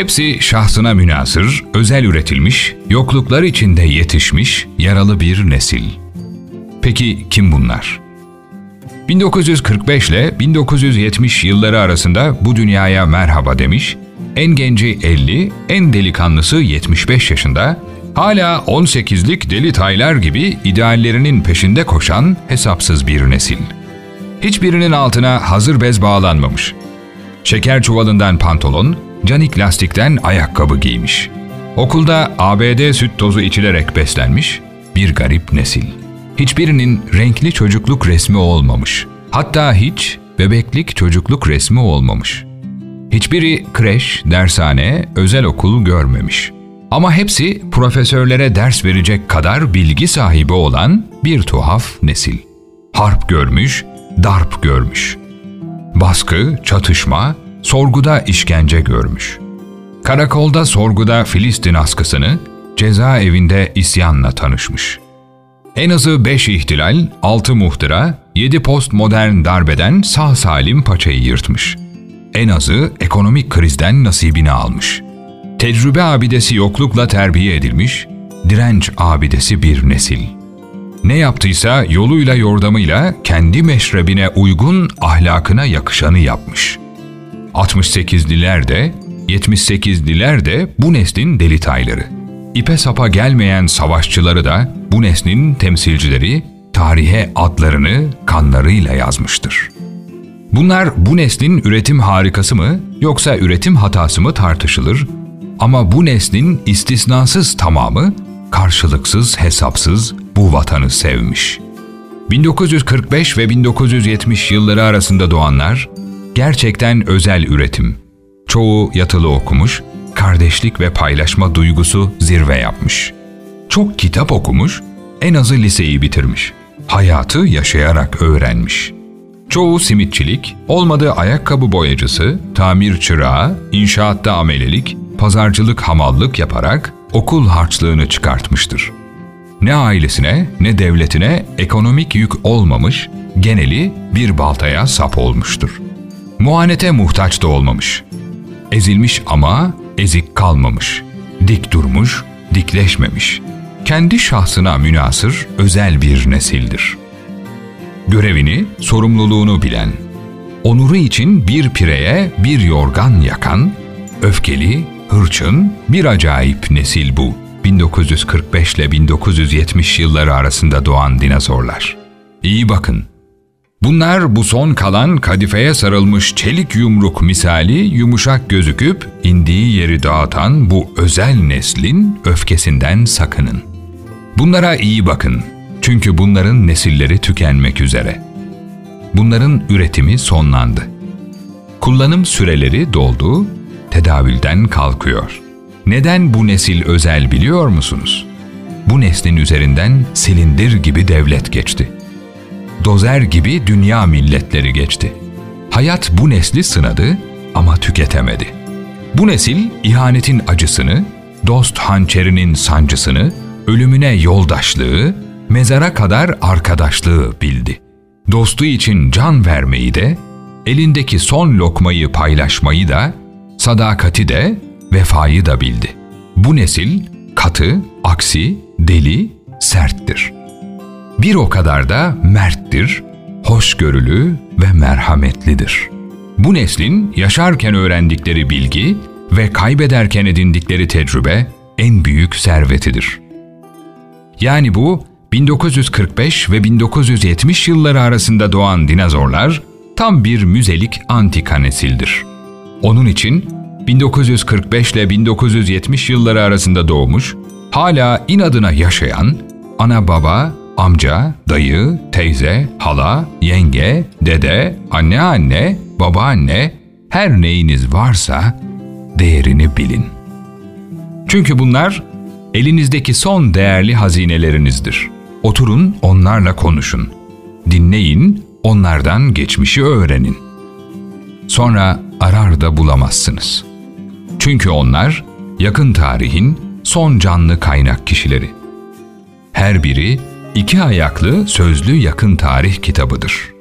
Hepsi şahsına münasır, özel üretilmiş, yokluklar içinde yetişmiş, yaralı bir nesil. Peki kim bunlar? 1945 ile 1970 yılları arasında bu dünyaya merhaba demiş, en genci 50, en delikanlısı 75 yaşında, hala 18'lik deli taylar gibi ideallerinin peşinde koşan hesapsız bir nesil. Hiçbirinin altına hazır bez bağlanmamış. Şeker çuvalından pantolon, canik lastikten ayakkabı giymiş. Okulda ABD süt tozu içilerek beslenmiş bir garip nesil. Hiçbirinin renkli çocukluk resmi olmamış. Hatta hiç bebeklik çocukluk resmi olmamış. Hiçbiri kreş, dershane, özel okul görmemiş. Ama hepsi profesörlere ders verecek kadar bilgi sahibi olan bir tuhaf nesil. Harp görmüş, darp görmüş. Baskı, çatışma, sorguda işkence görmüş. Karakolda sorguda Filistin askısını, cezaevinde isyanla tanışmış. En azı 5 ihtilal, 6 muhtıra, 7 postmodern darbeden sağ salim paçayı yırtmış. En azı ekonomik krizden nasibini almış. Tecrübe abidesi yoklukla terbiye edilmiş, direnç abidesi bir nesil. Ne yaptıysa yoluyla yordamıyla kendi meşrebine uygun ahlakına yakışanı yapmış. 68'liler de, 78'liler de bu neslin delitayları. İpe sapa gelmeyen savaşçıları da bu neslin temsilcileri tarihe adlarını kanlarıyla yazmıştır. Bunlar bu neslin üretim harikası mı yoksa üretim hatası mı tartışılır ama bu neslin istisnasız tamamı karşılıksız hesapsız bu vatanı sevmiş. 1945 ve 1970 yılları arasında doğanlar gerçekten özel üretim. Çoğu yatılı okumuş, kardeşlik ve paylaşma duygusu zirve yapmış. Çok kitap okumuş, en azı liseyi bitirmiş. Hayatı yaşayarak öğrenmiş. Çoğu simitçilik, olmadığı ayakkabı boyacısı, tamir çırağı, inşaatta amelelik, pazarcılık hamallık yaparak okul harçlığını çıkartmıştır. Ne ailesine ne devletine ekonomik yük olmamış, geneli bir baltaya sap olmuştur. Muhanete muhtaç da olmamış. Ezilmiş ama ezik kalmamış. Dik durmuş, dikleşmemiş. Kendi şahsına münasır özel bir nesildir. Görevini, sorumluluğunu bilen, onuru için bir pireye bir yorgan yakan, öfkeli, hırçın, bir acayip nesil bu. 1945 ile 1970 yılları arasında doğan dinozorlar. İyi bakın. Bunlar bu son kalan kadifeye sarılmış çelik yumruk misali yumuşak gözüküp indiği yeri dağıtan bu özel neslin öfkesinden sakının. Bunlara iyi bakın. Çünkü bunların nesilleri tükenmek üzere. Bunların üretimi sonlandı. Kullanım süreleri doldu, tedavülden kalkıyor. Neden bu nesil özel biliyor musunuz? Bu neslin üzerinden silindir gibi devlet geçti. Dozer gibi dünya milletleri geçti. Hayat bu nesli sınadı ama tüketemedi. Bu nesil ihanetin acısını, dost hançerinin sancısını, ölümüne yoldaşlığı, mezara kadar arkadaşlığı bildi. Dostu için can vermeyi de, elindeki son lokmayı paylaşmayı da, sadakati de, vefayı da bildi. Bu nesil katı, aksi, deli, serttir. Bir o kadar da merttir, hoşgörülü ve merhametlidir. Bu neslin yaşarken öğrendikleri bilgi ve kaybederken edindikleri tecrübe en büyük servetidir. Yani bu 1945 ve 1970 yılları arasında doğan dinozorlar tam bir müzelik antika nesildir. Onun için 1945 ile 1970 yılları arasında doğmuş, hala inadına yaşayan, ana baba, amca, dayı, teyze, hala, yenge, dede, anneanne, babaanne, her neyiniz varsa değerini bilin. Çünkü bunlar elinizdeki son değerli hazinelerinizdir. Oturun onlarla konuşun. Dinleyin, onlardan geçmişi öğrenin. Sonra arar da bulamazsınız. Çünkü onlar yakın tarihin son canlı kaynak kişileri. Her biri iki ayaklı sözlü yakın tarih kitabıdır.